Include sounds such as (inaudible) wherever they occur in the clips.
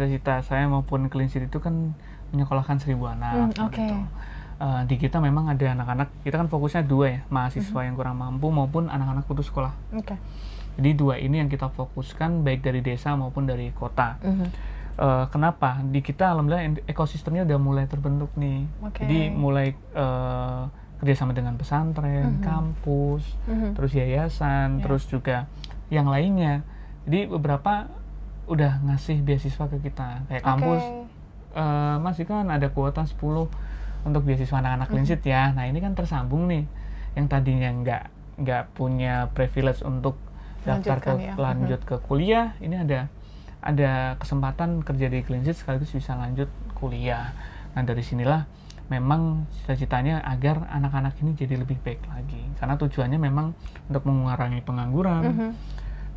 cita-cita saya maupun Sheet itu kan menyekolahkan seribu anak. Hmm, oke. gitu. Eh, di kita memang ada anak-anak, kita kan fokusnya dua ya, mahasiswa yang kurang mampu maupun anak-anak putus sekolah. Oke. Jadi dua ini yang kita fokuskan baik dari desa maupun dari kota. Mhm. Eh, kenapa? Di kita alhamdulillah ekosistemnya udah mulai terbentuk nih. Oke. Jadi mulai eh, kerjasama dengan pesantren, Mhm. kampus, Mhm. terus yayasan, Ya. terus juga yang lainnya. Jadi beberapa udah ngasih beasiswa ke kita. Kayak kampus, Oke. eh, Mas itu kan ada kuota 10 untuk beasiswa anak-anak Mhm. Clean Sheet ya. Nah ini kan tersambung nih. Yang tadinya nggak nggak punya privilege untuk daftar ke ya. lanjut ke kuliah, ini ada ada kesempatan kerja di Sheet sekaligus bisa lanjut kuliah. Nah dari sinilah memang cita-citanya agar anak-anak ini jadi lebih baik lagi. Karena tujuannya memang untuk mengurangi pengangguran, Mhm.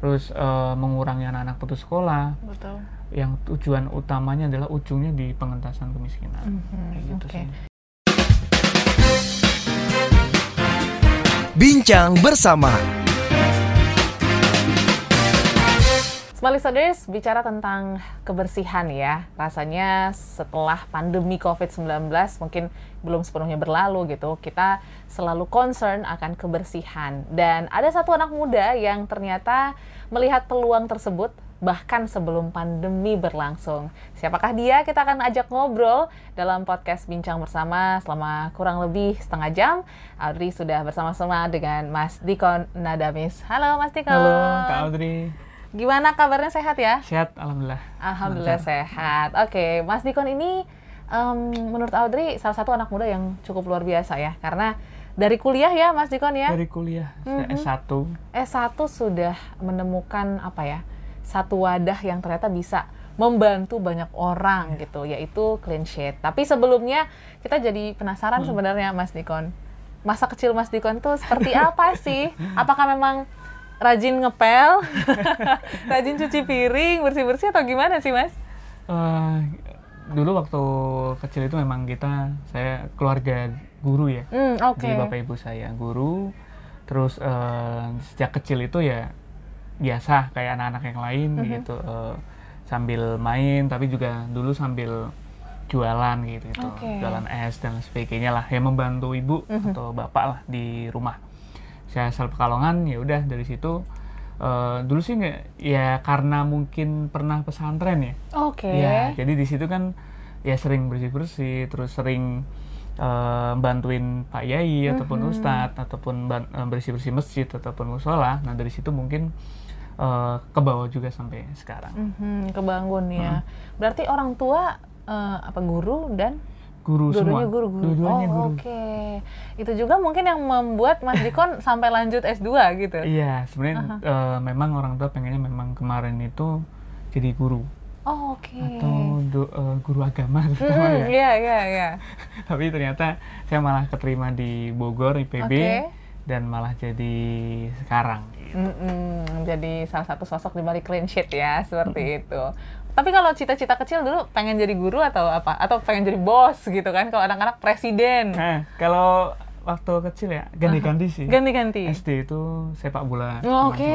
Terus eh, mengurangi anak-anak putus sekolah. Betul. Yang tujuan utamanya adalah ujungnya di pengentasan kemiskinan. Mhm, Kayak gitu oke. sih. Bincang bersama Small listeners, bicara tentang kebersihan ya. Rasanya setelah pandemi COVID-19 mungkin belum sepenuhnya berlalu gitu, kita selalu concern akan kebersihan. Dan ada satu anak muda yang ternyata melihat peluang tersebut bahkan sebelum pandemi berlangsung. Siapakah dia? Kita akan ajak ngobrol dalam podcast Bincang Bersama selama kurang lebih setengah jam. Audrey sudah bersama-sama dengan Mas Dikon Nadamis. Halo Mas Dikon. Halo Kak Audrey, Gimana kabarnya sehat ya? sehat alhamdulillah. Alhamdulillah Lancar. sehat. Oke, Mas Dikon ini em, menurut Audrey salah satu anak muda yang cukup luar biasa ya, karena dari kuliah ya Mas Dikon ya, Dari kuliah Mhm. S1, S1 sudah menemukan apa ya, satu wadah yang ternyata bisa membantu banyak orang gitu, yaitu clean sheet. Tapi sebelumnya kita jadi penasaran sebenarnya Mas Dikon, masa kecil Mas Dikon tuh seperti apa sih? (laughs) Apakah memang rajin ngepel, (laughs) rajin cuci piring, bersih-bersih atau gimana sih Mas? Eh, dulu waktu kecil itu memang kita saya keluarga guru ya. Hmm, oke. Jadi bapak ibu saya guru, terus eh, sejak kecil itu ya biasa kayak anak-anak yang lain Mhm. gitu eh, sambil main tapi juga dulu sambil jualan gitu, gitu. Oke. jualan es dan sebagainya lah ya membantu ibu Mhm. atau bapak lah di rumah saya asal Pekalongan ya udah dari situ eh, dulu sih nggak ya karena mungkin pernah pesantren ya Oke. Ya, jadi di situ kan ya sering bersih-bersih, terus sering eh, bantuin Pak Yai ataupun Mhm. Ustadz ataupun ban- eh, bersih-bersih masjid ataupun musola. Nah dari situ mungkin eh, ke bawah juga sampai sekarang. Mhm, kebangun ya. Berarti orang tua eh, apa guru dan Guru semua. guru guru. Dua-duanya oh, guru. oke. Itu juga mungkin yang membuat Mas Dikon (laughs) sampai lanjut S2 gitu. Iya, sebenarnya eh, memang orang tua pengennya memang kemarin itu jadi guru Oh, oke. atau do- eh, guru agama terutama Hmm, ya. iya, iya, iya. (laughs) Tapi ternyata saya malah keterima di Bogor IPB Oke. dan malah jadi sekarang. gitu. Mm-mm, jadi salah satu sosok di balik clean sheet ya, seperti itu. Tapi kalau cita-cita kecil dulu pengen jadi guru atau apa? Atau pengen jadi bos gitu kan? Kalau anak-anak presiden. Nah, kalau waktu kecil ya ganti-ganti sih. Ganti-ganti. SD itu sepak bola. Oh, Oke.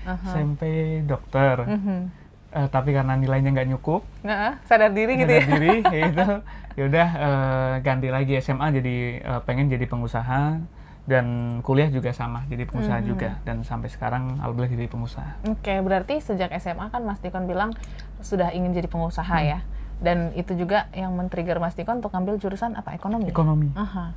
Aha. SMP dokter. Mhm. Eh, tapi karena nilainya nggak nyukup, Nah, sadar diri gitu sadar ya. diri, ya (laughs) itu, ya udah eh, ganti lagi SMA jadi eh, pengen jadi pengusaha dan kuliah juga sama jadi pengusaha Mhm. juga dan sampai sekarang alhamdulillah jadi pengusaha. Oke, berarti sejak SMA kan Mas Dikon bilang sudah ingin jadi pengusaha Hmm. ya. Dan itu juga yang men-trigger Mas Dikon untuk ambil jurusan apa? Ekonomi. Ekonomi. Aha.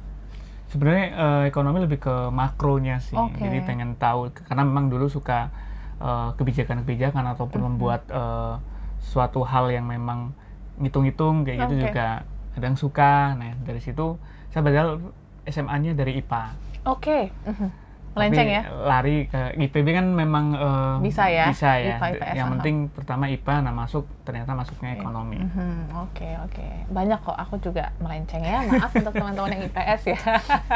Sebenarnya eh, ekonomi lebih ke makronya sih. Oke. Jadi pengen tahu karena memang dulu suka eh, kebijakan-kebijakan ataupun Mhm. membuat eh, suatu hal yang memang ngitung-ngitung kayak gitu Oke. juga kadang suka. Nah, dari situ saya padahal SMA-nya dari IPA. Oke. Mhm. Melenceng ya. Lari ke IPB kan memang eh, Bisa ya, Bisa ya. IPA, IPS, yang aha. penting pertama IPA nah masuk ternyata masuknya ekonomi. Mhm, Oke oke banyak kok aku juga melenceng ya maaf untuk teman-teman yang IPS ya.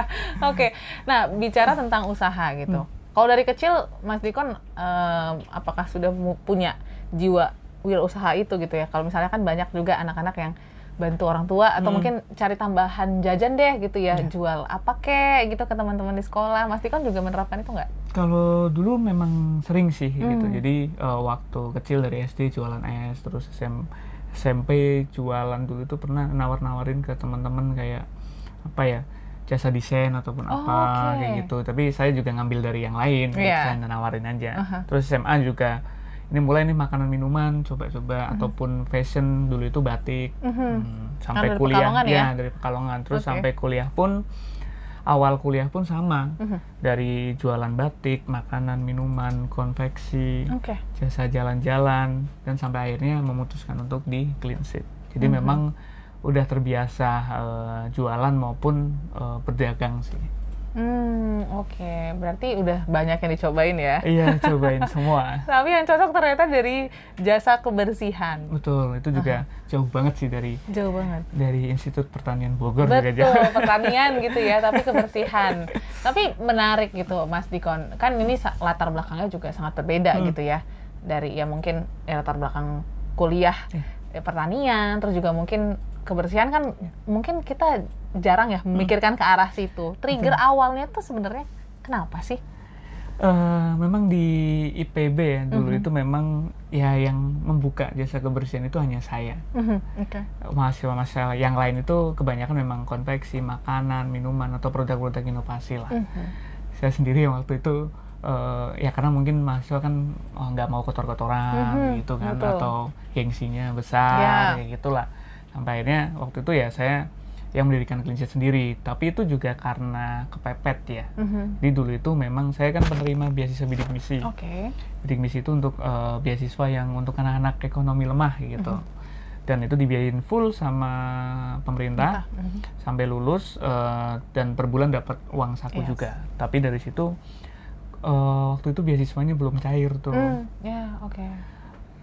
(laughs) Oke nah bicara tentang usaha gitu. Hmm. Kalau dari kecil Mas Dikon em, apakah sudah punya jiwa wirausaha itu gitu ya? Kalau misalnya kan banyak juga anak-anak yang bantu orang tua atau Hmm. mungkin cari tambahan jajan deh gitu ya Iya. jual apa kek gitu ke teman-teman di sekolah. Mas Dikon juga menerapkan itu nggak? Kalau dulu memang sering sih gitu. Hmm. Jadi eh, waktu kecil dari SD jualan es, terus SM, SMP jualan dulu itu pernah nawar-nawarin ke teman-teman kayak apa ya jasa desain ataupun Oh, apa oke. kayak gitu tapi saya juga ngambil dari yang lain gitu, Iya. saya nawarin aja Aha. terus SMA juga ini mulai nih makanan minuman coba-coba ataupun fashion dulu itu batik Mhm. Hmm, sampai dari kuliah Pekalongan ya? dari Pekalongan terus Oke. sampai kuliah pun awal kuliah pun sama Mhm. dari jualan batik makanan minuman konveksi Oke. jasa jalan-jalan dan sampai akhirnya memutuskan untuk di clean sheet jadi memang udah terbiasa eh, jualan maupun eh, berdagang sih Hmm, oke. Berarti udah banyak yang dicobain ya. iya cobain (laughs) semua Tapi yang cocok ternyata dari jasa kebersihan. betul itu juga jauh banget sih dari Jauh banget. dari Institut Pertanian Bogor juga Betul, jauh. pertanian (laughs) gitu ya, tapi kebersihan. Tapi menarik gitu, Mas Dikon. Kan ini latar belakangnya juga sangat berbeda Hmm. gitu ya. Dari ya mungkin ya latar belakang kuliah eh, pertanian, terus juga mungkin kebersihan kan mungkin kita jarang ya memikirkan ke arah situ. Trigger awalnya tuh sebenarnya kenapa sih? Eh, memang di IPB ya dulu Mhm. itu memang ya yang membuka jasa kebersihan itu hanya saya. Mhm, Oke. Mahasiswa-mahasiswa yang lain itu kebanyakan memang konveksi, makanan, minuman atau produk-produk inovasi lah. Mhm. Saya sendiri yang waktu itu eh, ya karena mungkin mahasiswa kan oh, nggak mau kotor-kotoran Mhm, gitu kan betul. atau gengsinya besar Ya. kayak gitulah. Sampai akhirnya waktu itu ya saya yang mendirikan Sheet sendiri. Tapi itu juga karena kepepet ya. Mhm. Jadi dulu itu memang saya kan penerima beasiswa bidik misi. Oke. Bidik misi itu untuk eh, beasiswa yang untuk anak-anak ekonomi lemah gitu. Dan itu dibiayain full sama pemerintah Mhm. sampai lulus eh, dan per bulan dapat uang saku Yes. juga. Tapi dari situ eh, waktu itu beasiswanya belum cair tuh. Hmm, ya, oke.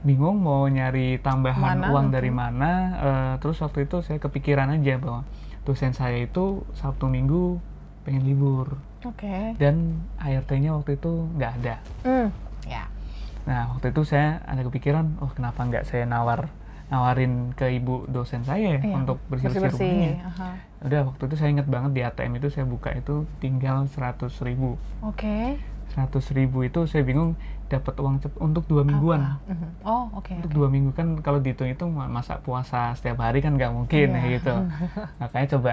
Bingung mau nyari tambahan Mana, uang dari mana. eh, terus waktu itu saya kepikiran aja bahwa dosen saya itu Sabtu Minggu pengen libur Oke. dan ART-nya waktu itu nggak ada. Hmm, ya. Nah, waktu itu saya ada kepikiran, oh kenapa nggak saya nawar nawarin ke ibu dosen saya ya Iya, untuk bersih-bersih rumahnya. Aha. Udah, waktu itu saya ingat banget di ATM itu saya buka itu tinggal 100 ribu. Oke. 100 ribu itu saya bingung dapat uang cep untuk dua mingguan. Apa? Mhm. Oh, oke. Untuk oke. dua minggu kan kalau dihitung itu masa puasa setiap hari kan nggak mungkin ya gitu. (laughs) Makanya coba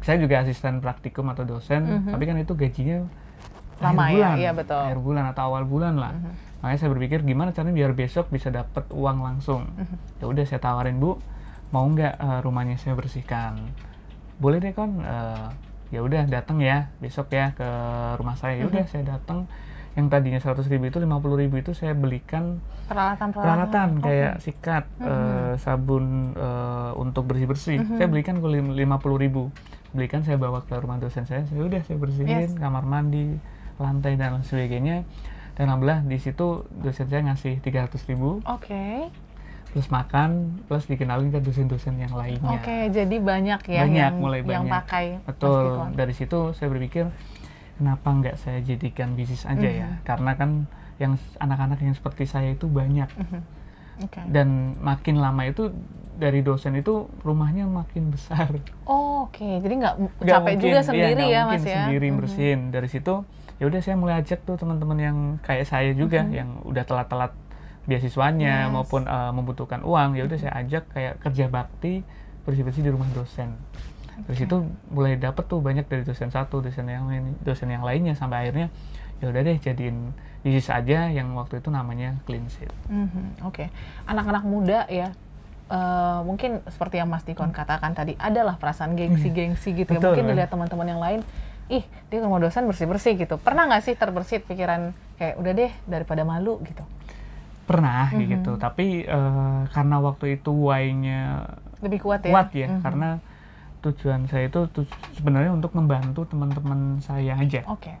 saya juga asisten praktikum atau dosen, Mhm. tapi kan itu gajinya Lama akhir ya, bulan, iya, betul. akhir bulan atau awal bulan lah. Mhm. Makanya saya berpikir gimana caranya biar besok bisa dapat uang langsung. Mhm. Ya udah saya tawarin bu, mau nggak eh, rumahnya saya bersihkan? Boleh deh kon. Eh, ya udah datang ya besok ya ke rumah saya. Ya udah Mhm. saya datang. Yang tadinya 100 ribu itu 50 ribu itu saya belikan Peralatan-peralatan. peralatan Oke. kayak sikat, Mhm. eh, sabun eh, untuk bersih bersih. Mhm. Saya belikan ke 50 ribu. Belikan saya bawa ke rumah dosen saya. Saya udah saya bersihin Yes. kamar mandi, lantai dan lain sebagainya. Dan alhamdulillah di situ dosen saya ngasih 300 ribu Oke. plus makan plus dikenalin ke dosen-dosen yang lainnya. Oke, jadi banyak ya Banyak, yang mulai yang banyak. pakai Mas Betul. Dari situ saya berpikir kenapa nggak saya jadikan bisnis aja ya? Mhm. Karena kan yang anak-anak yang seperti saya itu banyak Mhm. Oke. dan makin lama itu dari dosen itu rumahnya makin besar. Oh, Oke, jadi nggak capek mungkin, juga iya, sendiri ya, mungkin Mas ya. Sendiri Mhm. bersihin. Dari situ ya udah saya mulai ajak tuh teman-teman yang kayak saya juga Mhm. yang udah telat-telat beasiswanya Yes. maupun eh, membutuhkan uang ya udah saya ajak kayak kerja bakti bersih-bersih di rumah dosen. Dari Oke. situ mulai dapet tuh banyak dari dosen satu, dosen yang lain, dosen yang lainnya sampai akhirnya ya udah deh jadiin bisnis aja yang waktu itu namanya clean sheet. Mhm, Oke, anak-anak muda ya, eh, mungkin seperti yang Mas Dikon katakan tadi, adalah perasaan gengsi-gengsi gitu ya. Betul, Mungkin dilihat teman-teman yang lain, ih dia rumah dosen bersih-bersih gitu. Pernah nggak sih terbersit pikiran kayak udah deh daripada malu gitu? Pernah Mhm. gitu, tapi eh, karena waktu itu why-nya Lebih kuat ya? kuat ya Mhm. karena tujuan saya itu tu- sebenarnya untuk membantu teman-teman saya aja Oke.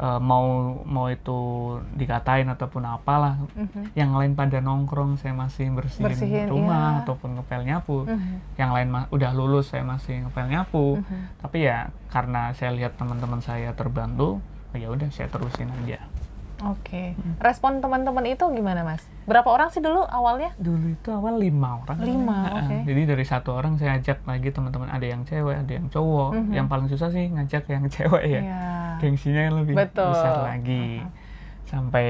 Eh, mau mau itu dikatain ataupun apalah Mhm. yang lain pada nongkrong saya masih bersihin, Bersihin, rumah iya. ataupun ngepel nyapu Mhm. yang lain udah lulus saya masih ngepel nyapu Mhm. tapi ya karena saya lihat teman-teman saya terbantu ya udah saya terusin aja Oke. Hmm. Respon teman-teman itu gimana Mas? Berapa orang sih dulu awalnya? dulu itu awal lima orang Lima, oke. jadi dari satu orang saya ajak lagi teman-teman ada yang cewek ada yang cowok Mhm. yang paling susah sih ngajak yang (laughs) cewek ya Iya. gengsinya kan lebih Betul. besar lagi Aha. sampai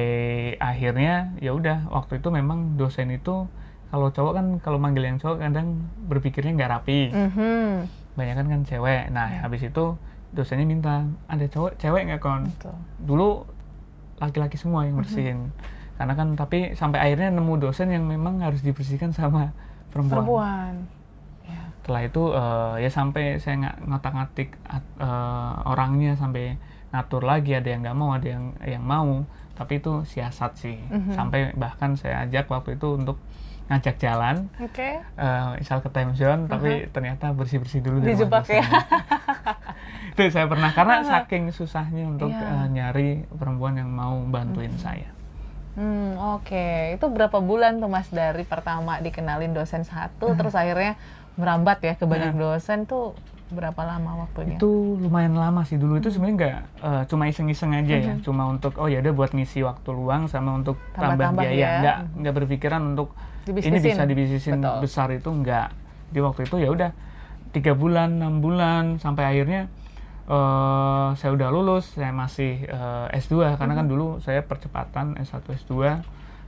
akhirnya ya udah waktu itu memang dosen itu kalau cowok kan kalau manggil yang cowok kadang berpikirnya nggak rapi Mhm. banyak kan kan cewek nah Ya. habis itu dosennya minta ada cowok cewek nggak kon Betul. dulu laki-laki semua yang Mhm. bersihin karena kan tapi sampai akhirnya nemu dosen yang memang harus dibersihkan sama perempuan, Perempuan. Ya. setelah itu eh, ya sampai saya nggak ngotak-ngatik at- eh, orangnya sampai ngatur lagi ada yang nggak mau ada yang yang mau tapi itu siasat sih Mhm. sampai bahkan saya ajak waktu itu untuk ngajak jalan Oke. eh, misal ke time zone tapi ternyata bersih bersih dulu di rumah Dijebak ya. itu saya pernah karena saking susahnya untuk Iya. eh, nyari perempuan yang mau bantuin saya Hmm, oke. Itu berapa bulan tuh Mas dari pertama dikenalin dosen satu terus akhirnya merambat ya ke banyak dosen tuh berapa lama waktunya? itu lumayan lama sih dulu itu sebenarnya nggak eh, cuma iseng-iseng aja ya Mhm. cuma untuk oh ya udah buat ngisi waktu luang sama untuk tambah Tambah-tambah biaya ya. nggak nggak berpikiran untuk ini bisa dibisnisin Betul. besar itu nggak di waktu itu ya udah tiga bulan enam bulan sampai akhirnya eh saya udah lulus saya masih eh, S2 karena kan dulu saya percepatan S1 S2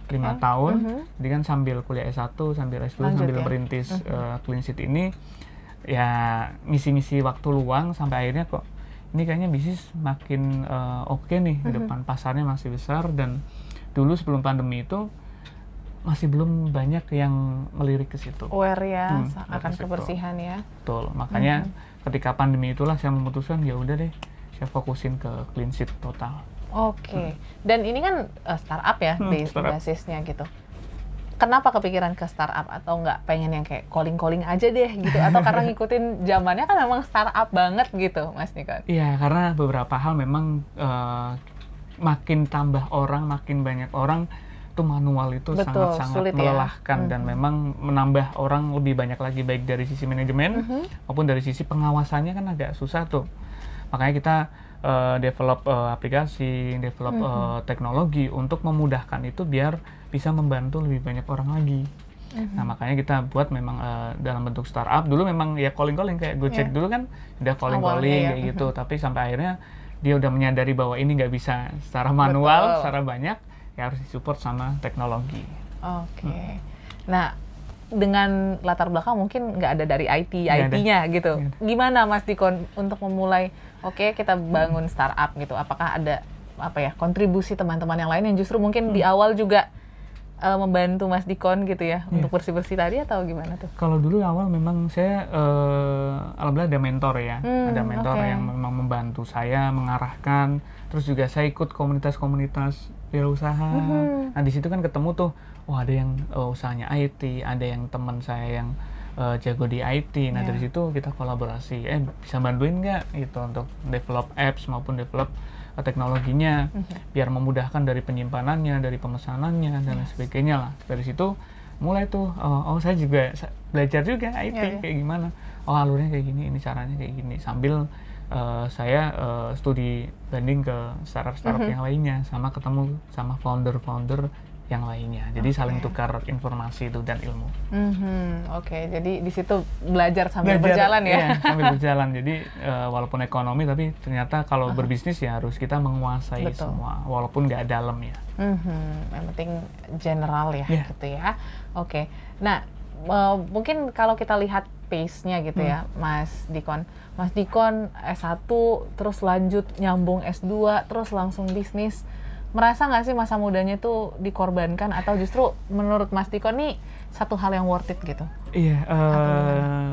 lima Oke. tahun Mhm. jadi kan sambil kuliah S1 sambil S2 Lanjut sambil ya. merintis Mhm. eh, Clean Sheet ini ya ngisi-ngisi waktu luang sampai akhirnya kok ini kayaknya bisnis makin eh, oke nih Mhm. di depan pasarnya masih besar dan dulu sebelum pandemi itu masih belum banyak yang melirik ke situ Aware ya Hmm, akan situ. kebersihan ya. betul makanya Mhm. Ketika pandemi itulah saya memutuskan ya udah deh saya fokusin ke clean sheet total Oke. Dan ini kan eh, startup ya Hmm, bas- startup. basisnya gitu. Kenapa kepikiran ke startup atau nggak pengen yang kayak calling-calling aja deh gitu atau karena (laughs) ngikutin zamannya kan memang startup banget gitu Mas Nikon. Iya, karena beberapa hal memang eh, makin tambah orang, makin banyak orang, itu manual itu Betul, sangat-sangat sulit ya. melelahkan dan Mhm. memang menambah orang lebih banyak lagi baik dari sisi manajemen Mhm. maupun dari sisi pengawasannya kan agak susah tuh. Makanya kita eh, develop eh, aplikasi, develop Mhm. eh, teknologi untuk memudahkan itu biar bisa membantu lebih banyak orang lagi. Mhm. Nah makanya kita buat memang eh, dalam bentuk startup dulu memang ya calling calling kayak Gojek Iya. dulu kan udah calling calling Awalnya ya, kayak gitu tapi sampai akhirnya dia udah menyadari bahwa ini nggak bisa secara manual Betul. secara banyak ya harus disupport sama teknologi. Oke. Nah, dengan latar belakang mungkin nggak ada dari IT. IT-nya gitu. Gimana Mas Dikon untuk memulai? Oke, kita bangun startup gitu. Apakah ada apa ya kontribusi teman-teman yang lain yang justru mungkin di awal juga eh, membantu Mas Dikon gitu ya Iya. untuk bersih-bersih tadi atau gimana tuh? Kalau dulu awal memang saya eh, alhamdulillah ada mentor ya, Hmm, ada mentor oke. yang memang membantu saya mengarahkan. Terus juga saya ikut komunitas-komunitas wirausaha. Mhm. Nah di situ kan ketemu tuh, oh ada yang eh, usahanya IT, ada yang teman saya yang eh, jago di IT. Nah Iya. dari situ kita kolaborasi. Eh bisa bantuin nggak gitu untuk develop apps maupun develop eh, teknologinya, Mhm. biar memudahkan dari penyimpanannya, dari pemesanannya dan lain sebagainya lah. Dari situ mulai tuh, oh, oh, saya juga belajar juga IT Iya, iya. kayak gimana. Oh alurnya kayak gini, ini caranya kayak gini. Sambil eh, saya eh, studi banding ke startup-startup Mhm. yang lainnya, sama ketemu sama founder-founder yang lainnya. Jadi saling Oke. tukar informasi itu dan ilmu. Mhm, Oke, jadi di situ belajar sambil Belajar, berjalan ya. iya, sambil (laughs) berjalan. Jadi eh, walaupun ekonomi, tapi ternyata kalau berbisnis ya harus kita menguasai Betul. semua, walaupun nggak dalam ya. Mhm, Yang penting general ya, Iya. gitu ya. Oke. Nah, eh, mungkin kalau kita lihat pace-nya gitu ya, Hmm. Mas Dikon. Mas Dikon S1, terus lanjut nyambung S2, terus langsung bisnis. Merasa nggak sih masa mudanya itu dikorbankan atau justru menurut Mas Dikon nih satu hal yang worth it gitu? Iya, eh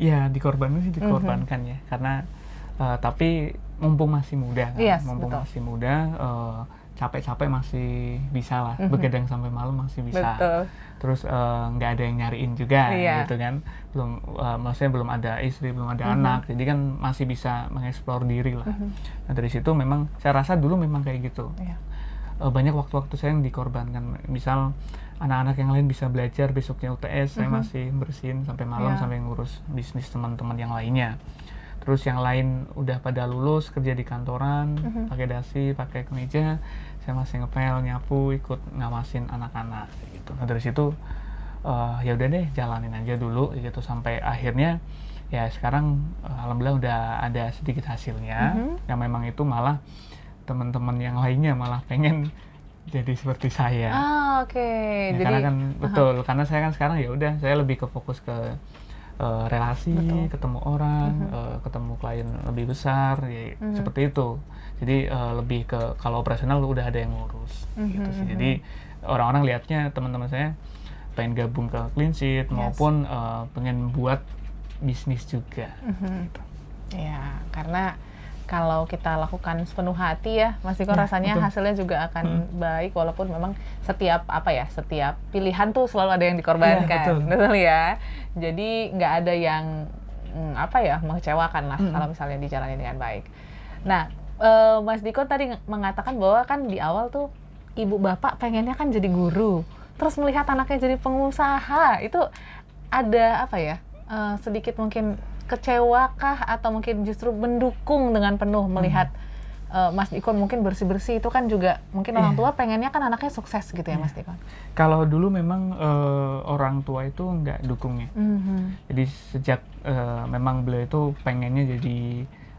ya dikorbankan sih dikorbankan ya, karena eh, tapi mumpung masih muda, kan? Yes, mumpung betul. masih muda, eh, capek-capek masih bisa lah, Mhm. begadang sampai malam masih bisa. Betul. Terus eh, nggak ada yang nyariin juga, Iya. gitu kan? Belum, eh, maksudnya belum ada istri, belum ada Mhm. anak, jadi kan masih bisa mengeksplor diri lah. Mhm. Nah dari situ memang saya rasa dulu memang kayak gitu. Iya. Eh, banyak waktu-waktu saya yang dikorbankan. Misal anak-anak yang lain bisa belajar besoknya UTS, saya Mhm. masih bersihin sampai malam Iya. sampai ngurus bisnis teman-teman yang lainnya. Terus yang lain udah pada lulus kerja di kantoran, Mhm. pakai dasi, pakai kemeja, saya masih ngepel, nyapu, ikut ngawasin anak-anak gitu. Nah dari situ eh, ya udah deh jalanin aja dulu gitu sampai akhirnya ya sekarang eh, alhamdulillah udah ada sedikit hasilnya Mhm. yang memang itu malah teman-teman yang lainnya malah pengen jadi seperti saya. Ah, oke. Ya, Jadi karena kan betul, karena saya kan sekarang ya udah saya lebih ke fokus ke eh, relasi, Betul. ketemu orang, eh, ketemu klien lebih besar, ya Mhm. seperti itu. Jadi eh, lebih ke kalau operasional udah ada yang ngurus, gitu Mhm, sih. mhm. Jadi orang-orang lihatnya teman-teman saya pengen gabung ke clean sheet Yes. maupun eh, pengen buat bisnis juga. Mhm. Ya, karena kalau kita lakukan sepenuh hati ya, Mas Diko Ya, rasanya betul. hasilnya juga akan baik walaupun memang setiap apa ya, setiap pilihan tuh selalu ada yang dikorbankan, Iya, betul. ya. Jadi nggak ada yang mm, apa ya mengecewakan lah Mm-mm. kalau misalnya dijalani dengan baik. Nah, eh, Mas Diko tadi ng- mengatakan bahwa kan di awal tuh ibu bapak pengennya kan jadi guru, terus melihat anaknya jadi pengusaha itu ada apa ya eh, sedikit mungkin kecewa kah atau mungkin justru mendukung dengan penuh melihat eh, Mas Dikon mungkin bersih bersih itu kan juga mungkin orang Iya. tua pengennya kan anaknya sukses gitu ya Mas Dikon. Kalau dulu memang eh, orang tua itu nggak dukungnya. Mhm. Jadi sejak eh, memang beliau itu pengennya jadi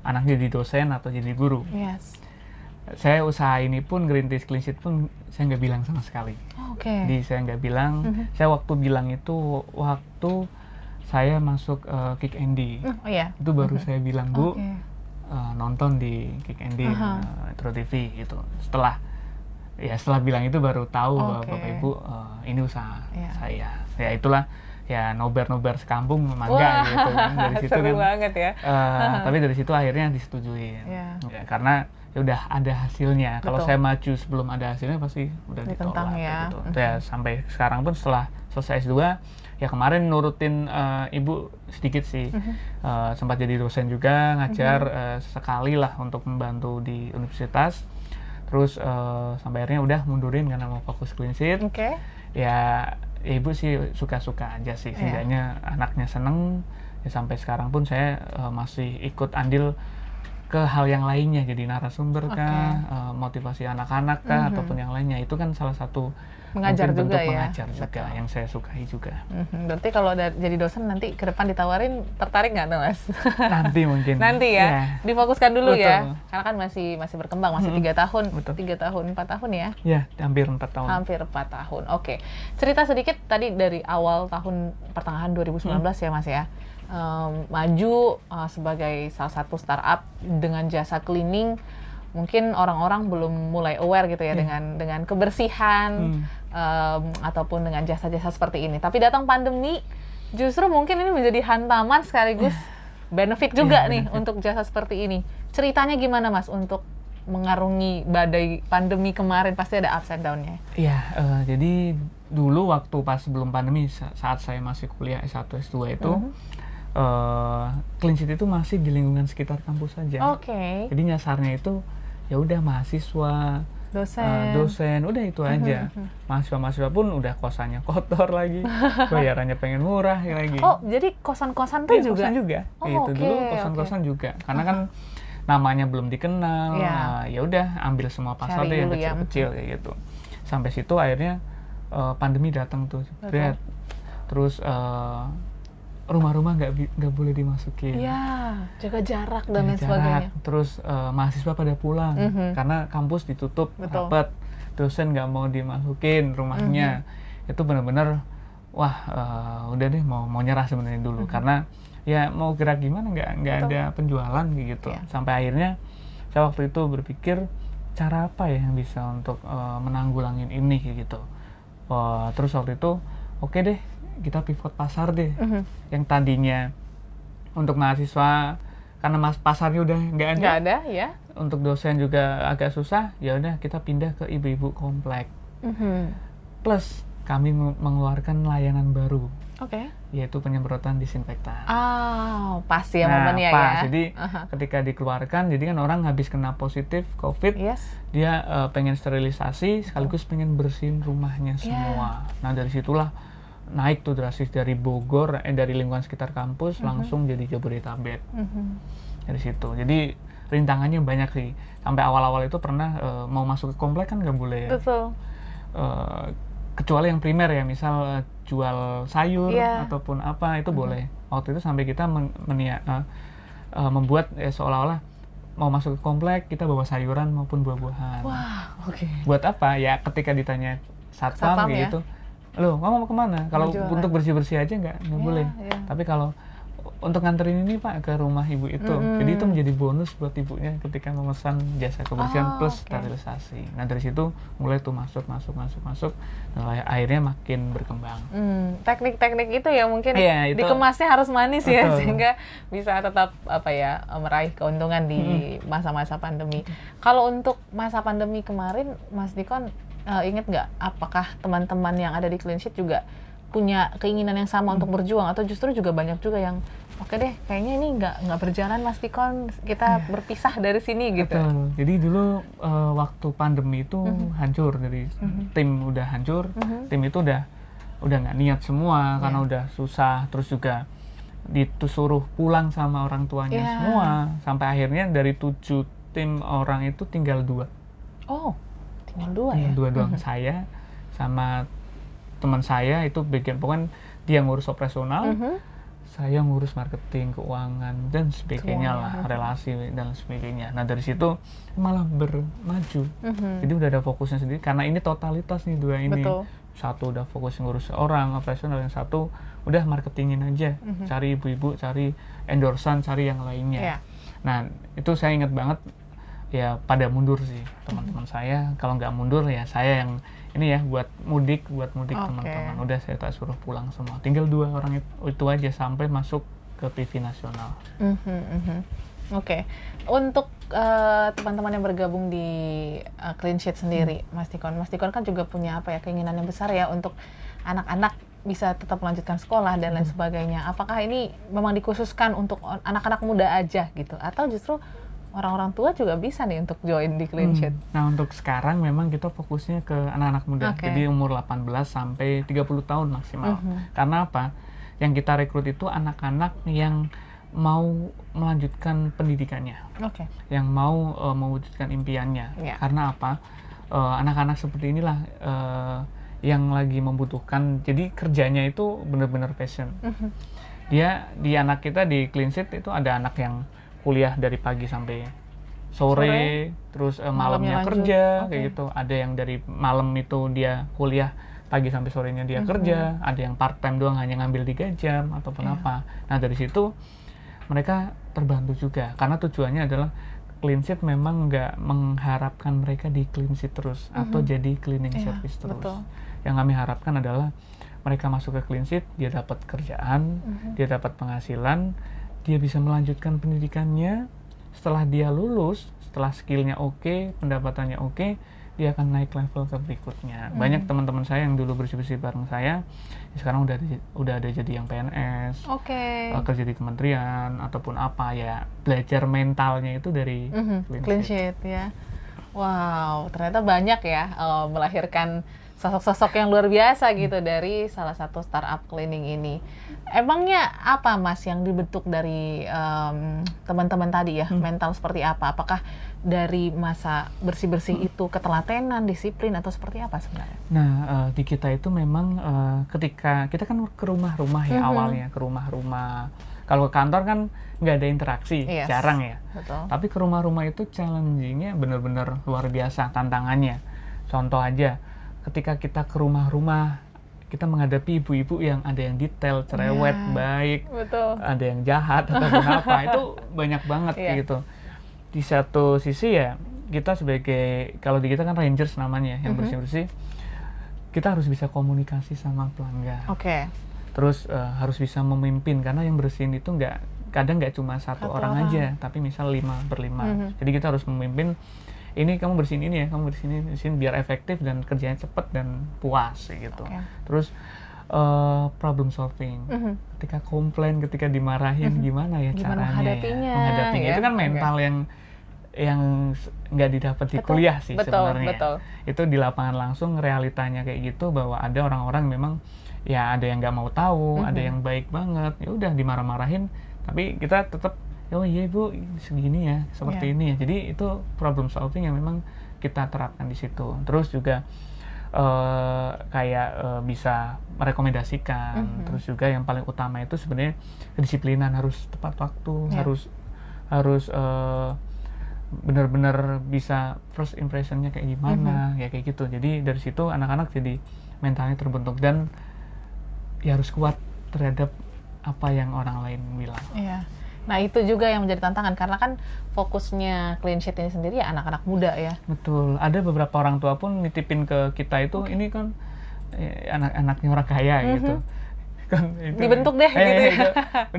anaknya jadi dosen atau jadi guru. Yes. Saya usaha ini pun Green Tea Clean Sheet pun saya nggak bilang sama sekali. Oke. Jadi saya nggak bilang. Mhm. Saya waktu bilang itu waktu saya masuk eh, Kick Andy. Hmm, Oh iya. Itu baru saya bilang bu Oke. eh, nonton di Kick Andy Aha. eh, Metro TV gitu. Setelah ya setelah bilang itu baru tahu bahwa Oke. bapak ibu eh, ini usaha Iya. saya. Ya itulah ya nobar-nobar sekampung Wah, mangga gitu kan dari (laughs) situ seru kan. banget ya. Eh, tapi dari situ akhirnya disetujuin. Iya. Ya, karena ya udah ada hasilnya. Kalau saya maju sebelum ada hasilnya pasti udah Ditentang ditolak ya. gitu. Ya sampai sekarang pun setelah selesai S2 ya kemarin nurutin eh, ibu sedikit sih. Mhm. Eh, sempat jadi dosen juga ngajar eh, sekali lah untuk membantu di universitas. Terus eh, sampai akhirnya udah mundurin karena mau fokus clean sheet. Oke. Ya ya ibu sih suka-suka aja sih. Iya. Setidaknya anaknya seneng. Ya sampai sekarang pun saya eh, masih ikut andil ke hal yang lainnya jadi narasumber Oke. kah, eh, motivasi anak-anak kah Mhm. ataupun yang lainnya itu kan salah satu Mengajar juga bentuk ya. mengajar juga Betul. yang saya sukai juga. Mhm. Berarti kalau jadi dosen nanti ke depan ditawarin tertarik nggak tuh Mas? Nanti mungkin. (laughs) Nanti ya, Iya. difokuskan dulu Betul. ya, karena kan masih masih berkembang, masih Mhm. tiga tahun, Betul. tiga tahun, empat tahun ya, Ya, hampir empat tahun. hampir empat tahun. Oke, cerita sedikit tadi dari awal tahun pertengahan 2019 ya Mas ya, Em, maju eh, sebagai salah satu startup dengan jasa cleaning, mungkin orang-orang belum mulai aware gitu ya Iya. dengan dengan kebersihan Hmm. em, ataupun dengan jasa-jasa seperti ini. Tapi datang pandemi, justru mungkin ini menjadi hantaman sekaligus (sighs) benefit juga Iya, nih benefit. untuk jasa seperti ini. Ceritanya gimana Mas untuk mengarungi badai pandemi kemarin pasti ada ups and down-nya. Iya, eh, jadi dulu waktu pas sebelum pandemi sa- saat saya masih kuliah S1 S2 itu Mhm. Eh, clean sheet itu masih di lingkungan sekitar kampus saja. Oke, Jadi nyasarnya itu ya udah mahasiswa, dosen. eh, dosen, udah itu aja. mhm. Mahasiswa-mahasiswa pun udah kosannya kotor lagi, (laughs) bayarannya pengen murah lagi. Oh, jadi kosan-kosan tuh Iya, juga? kosan juga. Oh, itu dulu kosan-kosan juga. Karena kan namanya belum dikenal. Iya. eh, ya udah ambil semua pasar deh yang ya. kecil-kecil kayak gitu. Sampai situ akhirnya eh, pandemi datang tuh. Jebret. Terus eh, rumah-rumah nggak nggak boleh dimasukin. Iya, jaga jarak dan lain sebagainya. Terus eh, mahasiswa pada pulang Mhm. karena kampus ditutup Betul. rapat. Dosen nggak mau dimasukin rumahnya. Mhm. Itu benar-benar wah eh, udah deh mau mau nyerah sebenarnya dulu karena ya mau gerak gimana nggak nggak ada penjualan gitu. Iya. Sampai akhirnya saya waktu itu berpikir cara apa ya yang bisa untuk eh, menanggulangin ini gitu. Wah, terus waktu itu oke deh kita pivot pasar deh Mhm. yang tadinya untuk mahasiswa karena mas pasarnya udah nggak ada, Nggak ada ya? untuk dosen juga agak susah ya udah kita pindah ke ibu-ibu komplek Mhm. plus kami meng- mengeluarkan layanan baru Oke. yaitu penyemprotan disinfektan Oh, pas ya Nah, momennya pas. ya. jadi Aha. ketika dikeluarkan jadi kan orang habis kena positif covid Yes. dia eh, pengen sterilisasi sekaligus pengen bersihin rumahnya Iya. semua nah dari situlah naik tuh drastis dari Bogor eh dari lingkungan sekitar kampus langsung jadi Jabodetabek Mhm. dari situ. Jadi rintangannya banyak sih. Sampai awal-awal itu pernah eh, mau masuk ke komplek kan nggak boleh. Betul. Eh, kecuali yang primer ya, misal eh, jual sayur Iya. ataupun apa itu boleh. Waktu itu sampai kita men- menia- eh, eh, membuat eh, seolah-olah mau masuk ke komplek kita bawa sayuran maupun buah-buahan Wah, oke. buat apa ya ketika ditanya satpam, Satpam, kayak ya. Gitu lo kamu mau ke mana kalau untuk bersih bersih aja nggak nggak Iya, boleh iya. tapi kalau untuk nganterin ini pak ke rumah ibu itu Mm-mm. jadi itu menjadi bonus buat ibunya ketika memesan jasa Oh, kebersihan plus oke. sterilisasi nah dari situ mulai tuh masuk masuk masuk masuk dan akhirnya makin berkembang Hmm, teknik-teknik itu ya mungkin Iya, itu- dikemasnya harus manis ya Betul. sehingga bisa tetap apa ya meraih keuntungan di masa-masa pandemi. Kalau untuk masa pandemi kemarin, Mas Dikon eh, inget nggak apakah teman-teman yang ada di Clean Sheet juga punya keinginan yang sama untuk berjuang? Atau justru juga banyak juga yang oke deh kayaknya ini nggak nggak berjalan Mas Dikon. Kita berpisah dari sini gitu. Betul. Jadi dulu eh, waktu pandemi itu hancur dari tim udah hancur, Mhm. tim itu udah udah nggak niat semua karena udah susah, terus juga disuruh pulang sama orang tuanya Iya. semua, sampai akhirnya dari tujuh tim orang itu tinggal dua, Oh, tinggal dua ya. dua doang (laughs) saya sama teman saya itu bagian pokoknya dia ngurus operasional, Mhm. saya ngurus marketing, keuangan dan sebagainya lah, Semuanya. relasi dan sebagainya. Nah dari situ malah bermaju. Mhm. Jadi udah ada fokusnya sendiri karena ini totalitas nih dua ini. Betul. Satu udah fokus ngurus orang operasional, yang satu udah marketingin aja, Mhm. cari ibu-ibu, cari endorsan, cari yang lainnya. Iya. Nah itu saya ingat banget ya pada mundur sih teman-teman saya. Kalau nggak mundur ya saya yang ini ya buat mudik, buat mudik Oke. teman-teman. Udah saya tak suruh pulang semua. Tinggal dua orang itu, itu aja sampai masuk ke TV nasional. Mhm, mhm. Oke, untuk eh, teman-teman yang bergabung di eh, Clean Sheet sendiri, Mas Tikon, Mas Tikon kan juga punya apa ya keinginan yang besar ya untuk anak-anak bisa tetap melanjutkan sekolah dan lain sebagainya. Apakah ini memang dikhususkan untuk anak-anak muda aja gitu, atau justru orang-orang tua juga bisa nih untuk join di Clean Hmm. Sheet? Nah untuk sekarang memang kita fokusnya ke anak-anak muda, Oke. jadi umur 18 sampai 30 tahun maksimal. Mhm. Karena apa? Yang kita rekrut itu anak-anak yang mau melanjutkan pendidikannya, Oke, yang mau eh, mewujudkan impiannya. Iya. Karena apa? Eh, anak-anak seperti inilah eh, yang lagi membutuhkan. Jadi kerjanya itu benar-benar passion. Mhm. Dia di anak kita di Clean Sheet itu ada anak yang kuliah dari pagi sampai sore, Sore. terus eh, Malamnya malamnya kerja Oke. kayak gitu. Ada yang dari malam itu dia kuliah pagi sampai sorenya dia Mhm. kerja, ada yang part time doang hanya ngambil 3 jam ataupun Iya. apa. Nah, dari situ mereka terbantu juga karena tujuannya adalah clean sheet memang nggak mengharapkan mereka di clean sheet terus atau Mhm. jadi cleaning Iya, service terus. betul. Yang kami harapkan adalah mereka masuk ke clean sheet, dia dapat kerjaan, Mhm. dia dapat penghasilan, dia bisa melanjutkan pendidikannya. Setelah dia lulus, setelah skillnya oke, pendapatannya oke, dia akan naik level ke berikutnya. Mhm. Banyak teman-teman saya yang dulu bersih-bersih bareng saya, ya sekarang udah ada, udah ada jadi yang PNS, Oke. eh, kerja di kementerian ataupun apa ya belajar mentalnya itu dari Mhm, clean clean sheet. sheet ya. Wow, ternyata banyak ya eh, melahirkan sosok-sosok yang luar biasa gitu dari salah satu startup cleaning ini. Emangnya apa Mas yang dibentuk dari em, teman-teman tadi ya, mental seperti apa? Apakah dari masa bersih-bersih itu ketelatenan, disiplin atau seperti apa sebenarnya? Nah, eh, di kita itu memang eh, ketika kita kan ke rumah-rumah ya Mhm. awalnya ke rumah-rumah. Kalau ke kantor kan nggak ada interaksi, Yes. jarang ya. Betul. Tapi ke rumah-rumah itu challengingnya benar-benar luar biasa tantangannya. Contoh aja, ketika kita ke rumah-rumah, kita menghadapi ibu-ibu yang ada yang detail, cerewet, Iya. baik, Betul. ada yang jahat ataupun apa itu (laughs) banyak banget Iya. gitu di satu sisi ya kita sebagai kalau di kita kan rangers namanya yang Mhm. bersih bersih kita harus bisa komunikasi sama pelanggan Oke. terus eh, harus bisa memimpin karena yang bersihin itu nggak kadang nggak cuma satu, Satu orang, orang. aja tapi misal lima berlima Mhm. jadi kita harus memimpin ini kamu bersihin ini ya kamu bersihin ini bersihin biar efektif dan kerjanya cepat dan puas gitu Oke. terus eh, problem solving Mhm. ketika komplain, ketika dimarahin, gimana ya Gimana caranya menghadapinya, ya? Menghadapinya ya? itu kan Oke. mental yang yang s- nggak didapat di kuliah sih betul, sebenarnya. betul. Itu di lapangan langsung realitanya kayak gitu bahwa ada orang-orang memang ya ada yang nggak mau tahu, ada Mhm. yang baik banget, ya udah dimarah-marahin, tapi kita tetap oh iya ibu segini ya, seperti Iya. ini ya. Jadi itu problem solving yang memang kita terapkan di situ. Terus juga eh, kayak eh, bisa merekomendasikan Mhm. terus juga yang paling utama itu sebenarnya kedisiplinan harus tepat waktu Ya. harus harus eh, benar-benar bisa first impressionnya kayak gimana ya kayak gitu jadi dari situ anak-anak jadi mentalnya terbentuk dan ya harus kuat terhadap apa yang orang lain bilang Iya. Nah itu juga yang menjadi tantangan karena kan fokusnya clean sheet ini sendiri ya anak-anak muda ya. betul ada beberapa orang tua pun nitipin ke kita itu ini kan eh, anak-anaknya orang kaya gitu (laughs) kan itu. Dibentuk deh, eh, gitu ya. itu,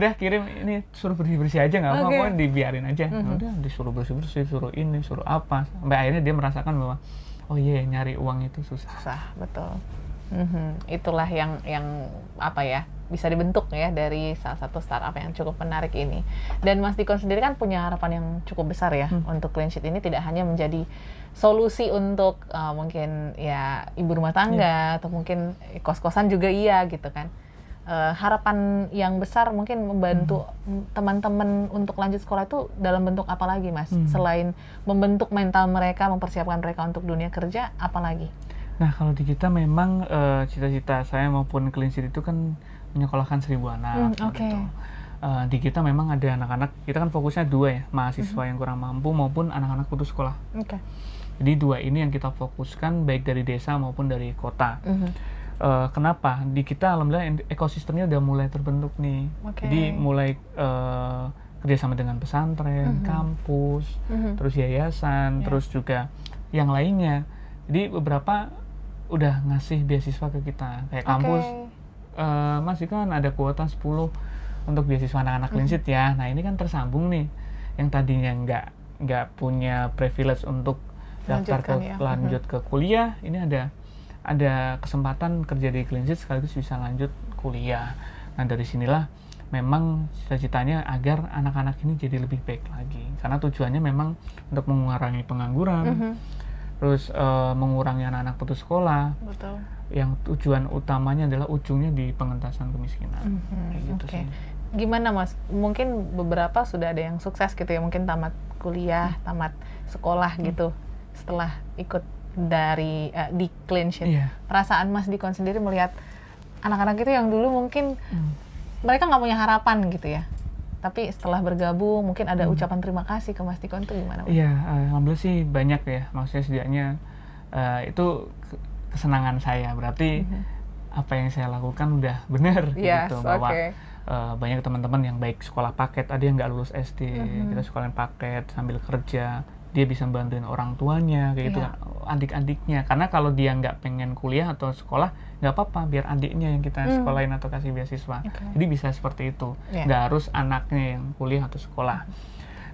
udah kirim ini suruh bersih bersih aja nggak pokoknya dibiarin aja udah disuruh bersih bersih suruh ini suruh apa sampai akhirnya dia merasakan bahwa oh iya nyari uang itu susah Susah, betul. Mhm. Itulah yang yang apa ya bisa dibentuk ya dari salah satu startup yang cukup menarik ini. Dan Mas Dikon sendiri kan punya harapan yang cukup besar ya untuk clean sheet ini tidak hanya menjadi solusi untuk uh, mungkin ya ibu rumah tangga atau mungkin kos-kosan juga iya gitu kan. Eh, harapan yang besar mungkin membantu teman-teman untuk lanjut sekolah itu dalam bentuk apa lagi mas? Selain membentuk mental mereka, mempersiapkan mereka untuk dunia kerja, apa lagi? Nah, kalau di kita memang eh, cita-cita saya maupun clean sheet itu kan menyekolahkan seribu anak. Hmm, oke. gitu. Eh, di kita memang ada anak-anak, kita kan fokusnya dua ya, mahasiswa yang kurang mampu maupun anak-anak putus sekolah. Oke. Jadi dua ini yang kita fokuskan baik dari desa maupun dari kota. Mhm. Eh, kenapa? Di kita alhamdulillah ekosistemnya udah mulai terbentuk nih. Oke. Jadi mulai eh, kerjasama dengan pesantren, kampus, Mhm. terus yayasan, Ya. terus juga yang lainnya. Jadi beberapa udah ngasih beasiswa ke kita. Kayak kampus, Oke. eh, Mas kan ada kuota 10 untuk beasiswa anak-anak clean sheet ya. Nah ini kan tersambung nih. Yang tadinya nggak nggak punya privilege untuk daftar ke ya. lanjut ke kuliah, ini ada ada kesempatan kerja di sheet sekaligus bisa lanjut kuliah. Nah dari sinilah memang cita-citanya agar anak-anak ini jadi lebih baik lagi. Karena tujuannya memang untuk mengurangi pengangguran, Mhm. terus eh, mengurangi anak-anak putus sekolah. Betul. Yang tujuan utamanya adalah ujungnya di pengentasan kemiskinan. Mhm, Kayak gitu Oke. sih. Gimana mas? Mungkin beberapa sudah ada yang sukses gitu ya, mungkin tamat kuliah, tamat sekolah Hmm. gitu, setelah ikut dari eh, di clean sheet. Iya. Perasaan Mas Dikon sendiri melihat anak-anak itu yang dulu mungkin Hmm. mereka nggak punya harapan gitu ya, tapi setelah bergabung mungkin ada Hmm. ucapan terima kasih ke Mas Dikon itu gimana? Iya, eh, alhamdulillah sih banyak ya. Maksudnya setidaknya eh, itu kesenangan saya. Berarti apa yang saya lakukan udah benar. Yes, gitu bahwa eh, banyak teman-teman yang baik sekolah paket, ada yang nggak lulus SD, Mhm. kita sekolahin paket sambil kerja, dia bisa bantuin orang tuanya kayak gitu kan, adik-adiknya. Karena kalau dia nggak pengen kuliah atau sekolah, nggak apa-apa, biar adiknya yang kita Hmm. sekolahin atau kasih beasiswa. Oke. Jadi bisa seperti itu, Iya. nggak harus anaknya yang kuliah atau sekolah.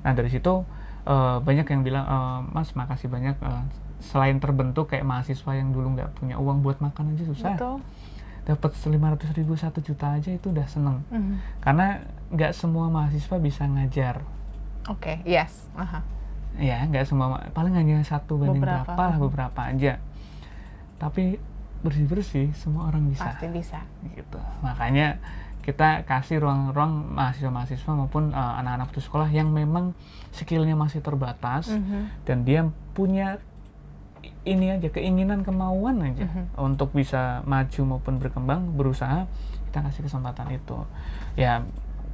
Nah dari situ eh, banyak yang bilang, "Eh, Mas makasih banyak. eh, selain terbentuk kayak mahasiswa yang dulu nggak punya uang buat makan aja susah, Betul. dapat 500 ribu satu juta aja itu udah seneng. Mhm. Karena nggak semua mahasiswa bisa ngajar. Oke, yes. Aha. Ya, nggak semua, paling hanya satu banding Beberapa. berapa lah, beberapa aja. Tapi bersih-bersih semua orang bisa. Pasti bisa. Gitu. Makanya kita kasih ruang-ruang mahasiswa-mahasiswa maupun eh, anak-anak putus sekolah yang memang skillnya masih terbatas Mhm. dan dia punya ini aja keinginan kemauan aja Mhm. untuk bisa maju maupun berkembang berusaha kita kasih kesempatan itu ya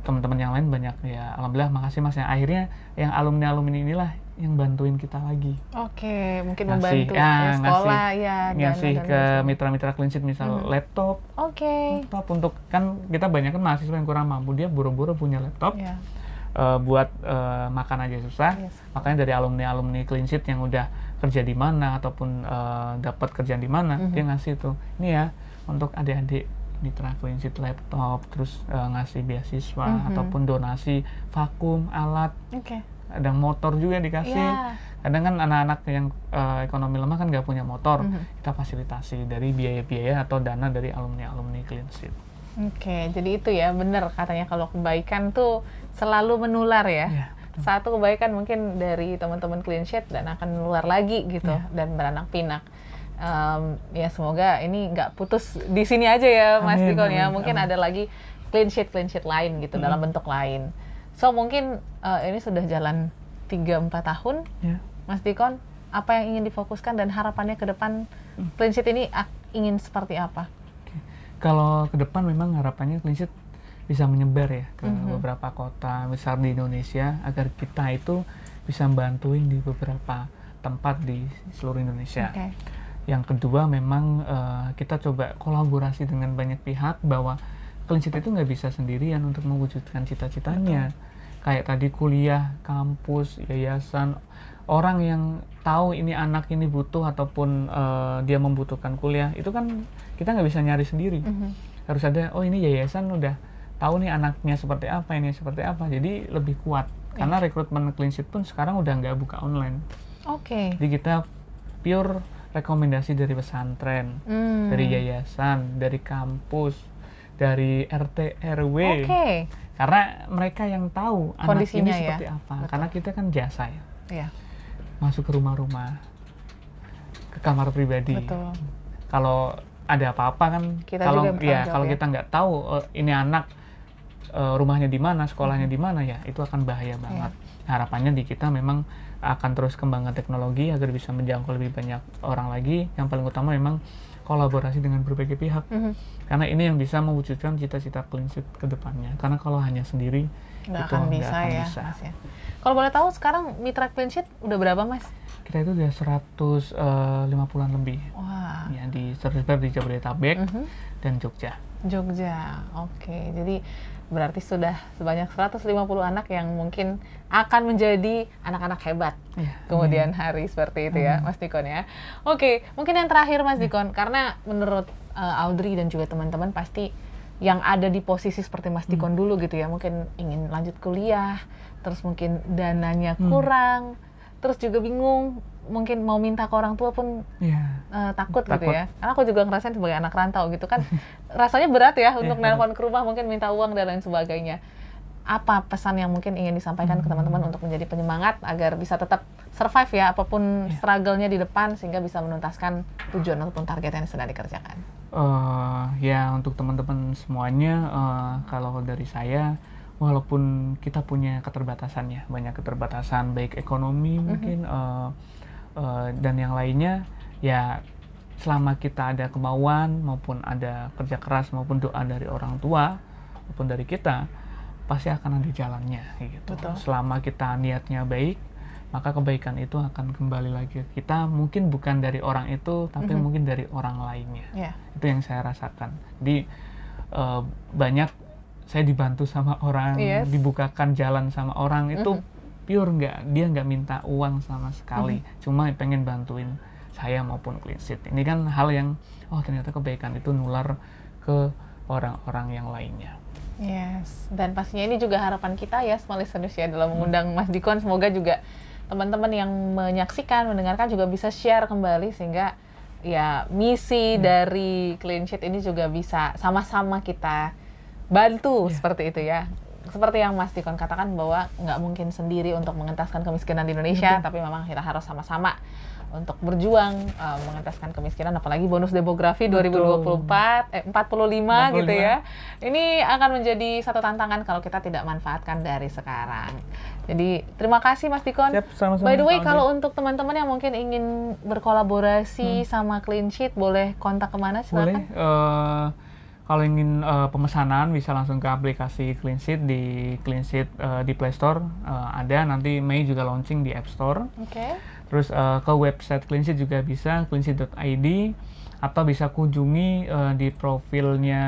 teman-teman yang lain banyak ya alhamdulillah makasih mas ya akhirnya yang alumni alumni inilah yang bantuin kita lagi Oke, mungkin Ngasih, membantu ya, ya, ngasih- sekolah ya. dana ngasih dan ke mitra-mitra sheet misal Mhm. laptop Oke. laptop untuk kan kita banyak kan mahasiswa yang kurang mampu dia buru-buru punya laptop Ya. eh, buat eh, makan aja susah Yes. makanya dari alumni alumni clean sheet yang udah kerja di mana ataupun eh, dapat kerjaan di mana Mhm. dia ngasih tuh ini ya untuk adik-adik clean sheet laptop terus eh, ngasih beasiswa Mhm. ataupun donasi vakum alat Oke. ada motor juga dikasih Ya. kadang kan anak-anak yang eh, ekonomi lemah kan nggak punya motor Mhm. kita fasilitasi dari biaya-biaya atau dana dari alumni alumni clean sheet Oke, jadi itu ya benar katanya kalau kebaikan tuh selalu menular ya. Iya, Satu kebaikan mungkin dari teman-teman clean sheet dan akan menular lagi gitu Iya. dan beranak pinak. Em, ya semoga ini nggak putus di sini aja ya Mas Amin, Dikon ya. amin, Mungkin amin. ada lagi clean sheet clean sheet lain gitu dalam bentuk lain. So mungkin eh, ini sudah jalan 3-4 tahun ya Mas Dikon, apa yang ingin difokuskan dan harapannya ke depan Hmm. clean sheet ini ingin seperti apa? kalau ke depan memang harapannya clean sheet bisa menyebar ya ke Mhm. beberapa kota besar di Indonesia agar kita itu bisa bantuin di beberapa tempat di seluruh Indonesia. Oke. Yang kedua memang eh, kita coba kolaborasi dengan banyak pihak bahwa sheet itu nggak bisa sendirian untuk mewujudkan cita-citanya. Kayak tadi kuliah, kampus, yayasan, orang yang tahu ini anak ini butuh ataupun eh, dia membutuhkan kuliah itu kan kita nggak bisa nyari sendiri. Mhm. Harus ada oh ini yayasan udah tahu nih anaknya seperti apa ini seperti apa jadi lebih kuat karena rekrutmen clean sheet pun sekarang udah nggak buka online. Oke. Jadi kita pure rekomendasi dari pesantren, Hmm. dari yayasan, dari kampus, dari RT RW. Oke. Karena mereka yang tahu anak ini Kondisinya ya. seperti apa. Karena kita kan jasa ya, Iya, masuk ke rumah-rumah, ke kamar pribadi. betul. Kalau ada apa-apa kan, Kita kalau ya kalau ya. kita nggak tahu eh, ini anak eh, rumahnya di mana, sekolahnya di mana ya, itu akan bahaya banget. Iya. Harapannya di kita memang akan terus kembangkan teknologi agar bisa menjangkau lebih banyak orang lagi. Yang paling utama memang kolaborasi dengan berbagai pihak. Mhm. Karena ini yang bisa mewujudkan cita-cita sheet ke depannya. Karena kalau hanya sendiri Nggak itu akan bisa akan ya, bisa. Mas ya. Kalau boleh tahu sekarang mitra clean sheet udah berapa, Mas? Kita itu udah 150-an lebih Wah. ya di tersebar di Jabodetabek Mhm. dan Jogja. Jogja. Oke. Jadi berarti sudah sebanyak 150 anak yang mungkin akan menjadi anak-anak hebat Ya, kemudian hari seperti itu ya, Mas Dikon ya. Oke, mungkin yang terakhir Mas Dikon, karena menurut uh, Audrey dan juga teman-teman pasti yang ada di posisi seperti Mas Dikon dulu gitu ya, mungkin ingin lanjut kuliah, terus mungkin dananya Hmm. kurang, terus juga bingung, mungkin mau minta ke orang tua pun ya. eh, takut, gitu Takut. ya. Karena aku juga ngerasain sebagai anak rantau gitu kan, (laughs) rasanya berat ya untuk Iya, nelpon ke rumah, mungkin minta uang dan lain sebagainya. Apa pesan yang mungkin ingin disampaikan ke teman-teman untuk menjadi penyemangat agar bisa tetap survive ya, apa pun Iya. struggle-nya di depan sehingga bisa menuntaskan tujuan ataupun target yang sedang dikerjakan. Eh, ya untuk teman-teman semuanya eh, kalau dari saya walaupun kita punya keterbatasan ya banyak keterbatasan baik ekonomi mungkin eh, eh, dan yang lainnya ya selama kita ada kemauan maupun ada kerja keras maupun doa dari orang tua maupun dari kita pasti akan ada jalannya gitu Betul. selama kita niatnya baik maka kebaikan itu akan kembali lagi ke kita mungkin bukan dari orang itu tapi Mhm. mungkin dari orang lainnya Ya, itu yang saya rasakan jadi eh, banyak saya dibantu sama orang Yes. dibukakan jalan sama orang itu Mhm. Pure nggak dia nggak minta uang sama sekali cuma pengen bantuin saya maupun clean sheet ini kan hal yang oh ternyata kebaikan itu nular ke orang-orang yang lainnya yes. Dan pastinya ini juga harapan kita ya, small listeners ya, dalam mengundang Mas Dikon. Semoga juga teman-teman yang menyaksikan, mendengarkan juga bisa share kembali sehingga ya misi dari Clean Sheet ini juga bisa sama-sama kita bantu Iya. seperti itu ya. Seperti yang Mas Dikon katakan bahwa nggak mungkin sendiri untuk mengentaskan kemiskinan di Indonesia, tapi memang kita harus sama-sama untuk berjuang uh, mengentaskan kemiskinan apalagi bonus demografi Betul. 2024 eh 45, gitu 45. ya. Ini akan menjadi satu tantangan kalau kita tidak manfaatkan dari sekarang. Jadi terima kasih Mas Dikon. Siap, sama-sama, By the way, kalau untuk teman-teman yang mungkin ingin berkolaborasi sama Clean Sheet, boleh kontak ke mana? boleh Silakan. Kalau ingin eh, pemesanan bisa langsung ke aplikasi Clean Sheet di Clean Sheet eh, di Play Store eh, ada nanti Mei juga launching di App Store Oke. Terus eh, ke website Cleansheet juga bisa cleansheet.id atau bisa kunjungi eh, di profilnya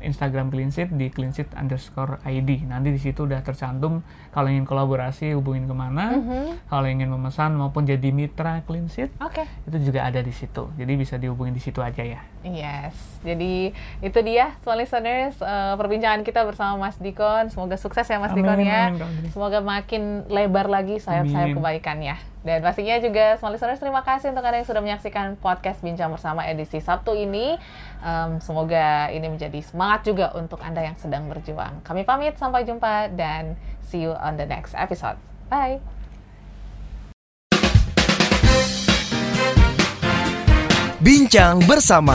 Instagram Cleansheet di cleansheet underscore ID. Nanti di situ udah tercantum kalau ingin kolaborasi hubungin ke mana, Mhm. kalau ingin memesan maupun jadi mitra Cleansheet Oke. itu juga ada di situ. Jadi bisa dihubungin di situ aja ya. Yes, jadi itu dia small listeners eh, perbincangan kita bersama Mas Dikon. Semoga sukses ya Mas Amin, Dikon ya. amin, Audrey. Semoga makin lebar lagi sayap-sayap Amin. kebaikannya. Dan pastinya juga small listeners terima kasih untuk Anda yang sudah menyaksikan podcast Bincang Bersama edisi Sabtu ini. Em, semoga ini menjadi semangat juga untuk Anda yang sedang berjuang. Kami pamit, sampai jumpa dan see you on the next episode. Bye. Bincang bersama